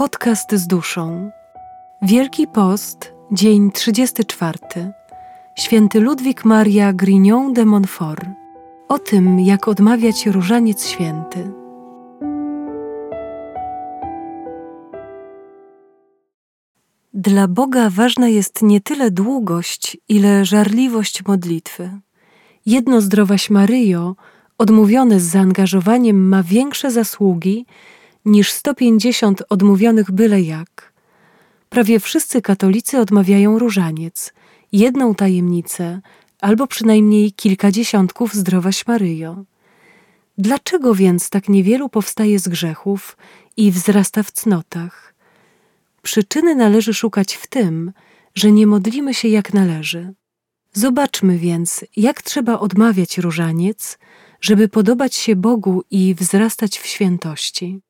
Podcast z duszą. Wielki Post, dzień 34. Święty Ludwik Maria Grignon de Montfort. O tym, jak odmawiać różaniec święty. Dla Boga ważna jest nie tyle długość, ile żarliwość modlitwy. Jedno zdrowaś Maryjo, odmówione z zaangażowaniem, ma większe zasługi niż 150 odmówionych byle jak. Prawie wszyscy katolicy odmawiają różaniec, jedną tajemnicę albo przynajmniej kilka dziesiątków zdrowaś Maryjo. Dlaczego więc tak niewielu powstaje z grzechów i wzrasta w cnotach? Przyczyny należy szukać w tym, że nie modlimy się jak należy. Zobaczmy więc, jak trzeba odmawiać różaniec, żeby podobać się Bogu i wzrastać w świętości.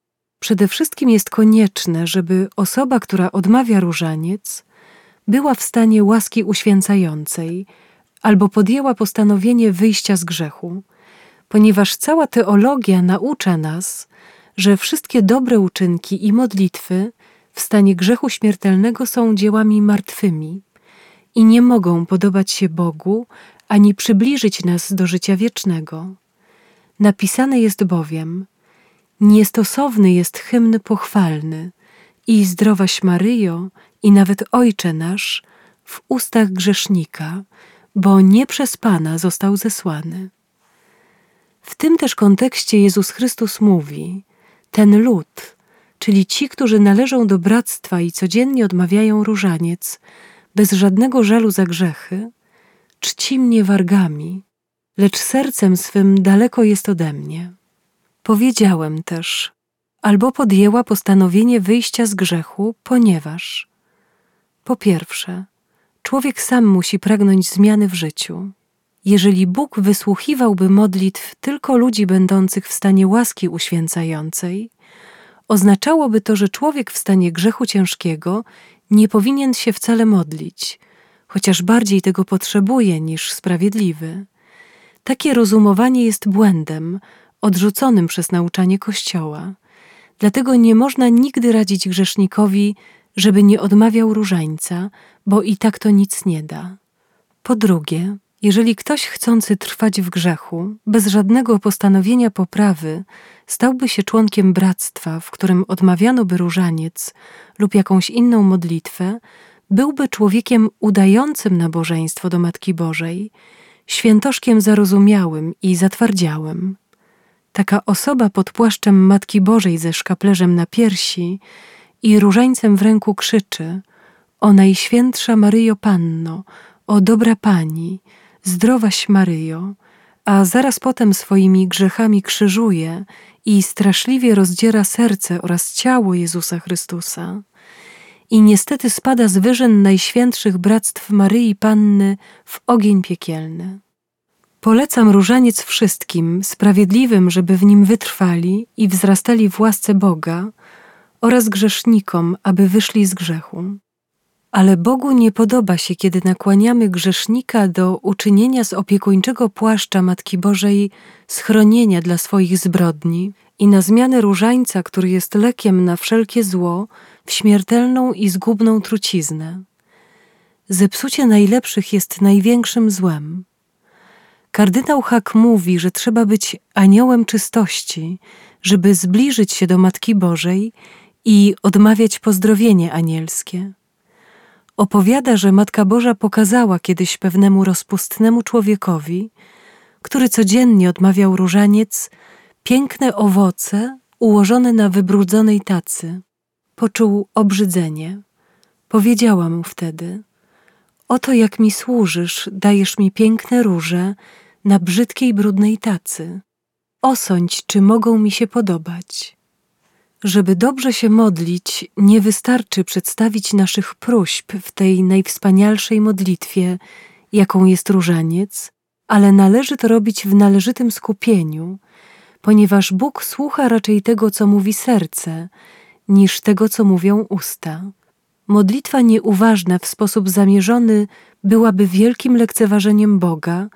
Przede wszystkim jest konieczne, żeby osoba, która odmawia różaniec, była w stanie łaski uświęcającej albo podjęła postanowienie wyjścia z grzechu, ponieważ cała teologia naucza nas, że wszystkie dobre uczynki i modlitwy w stanie grzechu śmiertelnego są dziełami martwymi i nie mogą podobać się Bogu ani przybliżyć nas do życia wiecznego. Napisane jest bowiem: Niestosowny jest hymn pochwalny i zdrowaś Maryjo, i nawet Ojcze nasz w ustach grzesznika, bo nie przez Pana został zesłany. W tym też kontekście Jezus Chrystus mówi: Ten lud, czyli ci, którzy należą do bractwa i codziennie odmawiają różaniec, bez żadnego żalu za grzechy, czci mnie wargami, lecz sercem swym daleko jest ode mnie. Powiedziałem też, albo podjęła postanowienie wyjścia z grzechu, ponieważ po pierwsze, człowiek sam musi pragnąć zmiany w życiu. Jeżeli Bóg wysłuchiwałby modlitw tylko ludzi będących w stanie łaski uświęcającej, oznaczałoby to, że człowiek w stanie grzechu ciężkiego nie powinien się wcale modlić, chociaż bardziej tego potrzebuje niż sprawiedliwy. Takie rozumowanie jest błędem, odrzuconym przez nauczanie Kościoła. Dlatego nie można nigdy radzić grzesznikowi, żeby nie odmawiał różańca, bo i tak to nic nie da. Po drugie, jeżeli ktoś chcący trwać w grzechu, bez żadnego postanowienia poprawy, stałby się członkiem bractwa, w którym odmawiano by różaniec lub jakąś inną modlitwę, byłby człowiekiem udającym nabożeństwo do Matki Bożej, świętoszkiem zarozumiałym i zatwardziałym. Taka osoba pod płaszczem Matki Bożej ze szkaplerzem na piersi i różańcem w ręku krzyczy: O Najświętsza Maryjo Panno, o dobra Pani, zdrowaś Maryjo, a zaraz potem swoimi grzechami krzyżuje i straszliwie rozdziera serce oraz ciało Jezusa Chrystusa. I niestety spada z wyżyn najświętszych bractw Maryi Panny w ogień piekielny. Polecam różaniec wszystkim, sprawiedliwym, żeby w nim wytrwali i wzrastali w łasce Boga, oraz grzesznikom, aby wyszli z grzechu. Ale Bogu nie podoba się, kiedy nakłaniamy grzesznika do uczynienia z opiekuńczego płaszcza Matki Bożej schronienia dla swoich zbrodni i na zmianę różańca, który jest lekiem na wszelkie zło, w śmiertelną i zgubną truciznę. Zepsucie najlepszych jest największym złem. Kardynał Hak mówi, że trzeba być aniołem czystości, żeby zbliżyć się do Matki Bożej i odmawiać pozdrowienie anielskie. Opowiada, że Matka Boża pokazała kiedyś pewnemu rozpustnemu człowiekowi, który codziennie odmawiał różaniec, piękne owoce ułożone na wybrudzonej tacy. Poczuł obrzydzenie. Powiedziała mu wtedy: Oto jak mi służysz, dajesz mi piękne róże na brzydkiej, brudnej tacy. Osądź, czy mogą mi się podobać. Żeby dobrze się modlić, nie wystarczy przedstawić naszych próśb w tej najwspanialszej modlitwie, jaką jest różaniec, ale należy to robić w należytym skupieniu, ponieważ Bóg słucha raczej tego, co mówi serce, niż tego, co mówią usta. Modlitwa nieuważna w sposób zamierzony byłaby wielkim lekceważeniem Boga,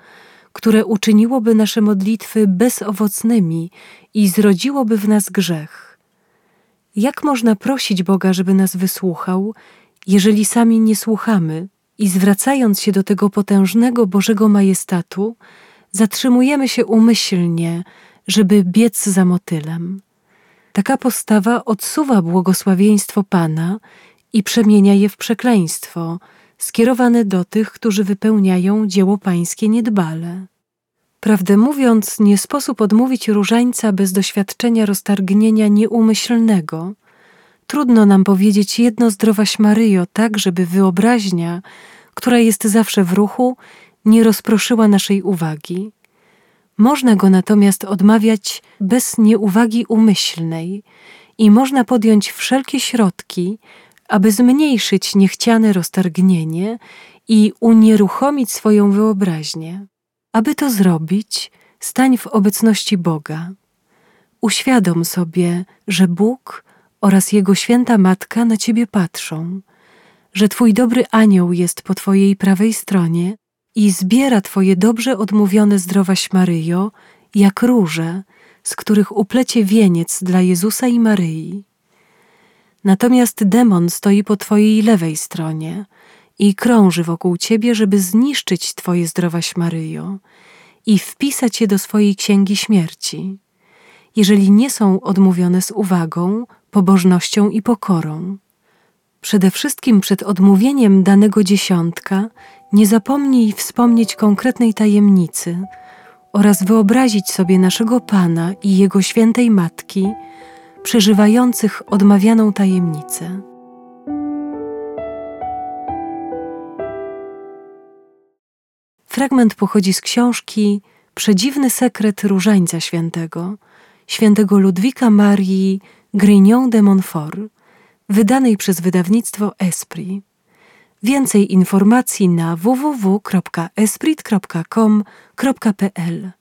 które uczyniłoby nasze modlitwy bezowocnymi i zrodziłoby w nas grzech. Jak można prosić Boga, żeby nas wysłuchał, jeżeli sami nie słuchamy i zwracając się do tego potężnego Bożego majestatu, zatrzymujemy się umyślnie, żeby biec za motylem? Taka postawa odsuwa błogosławieństwo Pana i przemienia je w przekleństwo, skierowane do tych, którzy wypełniają dzieło Pańskie niedbale. Prawdę mówiąc, nie sposób odmówić różańca bez doświadczenia roztargnienia nieumyślnego. Trudno nam powiedzieć jedno zdrowaś Maryjo, tak żeby wyobraźnia, która jest zawsze w ruchu, nie rozproszyła naszej uwagi. Można go natomiast odmawiać bez nieuwagi umyślnej i można podjąć wszelkie środki, aby zmniejszyć niechciane roztargnienie i unieruchomić swoją wyobraźnię. Aby to zrobić, stań w obecności Boga. Uświadom sobie, że Bóg oraz Jego święta Matka na Ciebie patrzą, że Twój dobry anioł jest po Twojej prawej stronie i zbiera Twoje dobrze odmówione zdrowaś Maryjo, jak róże, z których uplecie wieniec dla Jezusa i Maryi. Natomiast demon stoi po Twojej lewej stronie i krąży wokół Ciebie, żeby zniszczyć Twoje zdrowaś Maryjo i wpisać je do swojej księgi śmierci, jeżeli nie są odmówione z uwagą, pobożnością i pokorą. Przede wszystkim przed odmówieniem danego dziesiątka nie zapomnij wspomnieć konkretnej tajemnicy oraz wyobrazić sobie naszego Pana i Jego świętej Matki, przeżywających odmawianą tajemnicę. Fragment pochodzi z książki Przedziwny sekret Różańca Świętego, świętego Ludwika Marii Grignon de Montfort, wydanej przez wydawnictwo Esprit. Więcej informacji na www.esprit.com.pl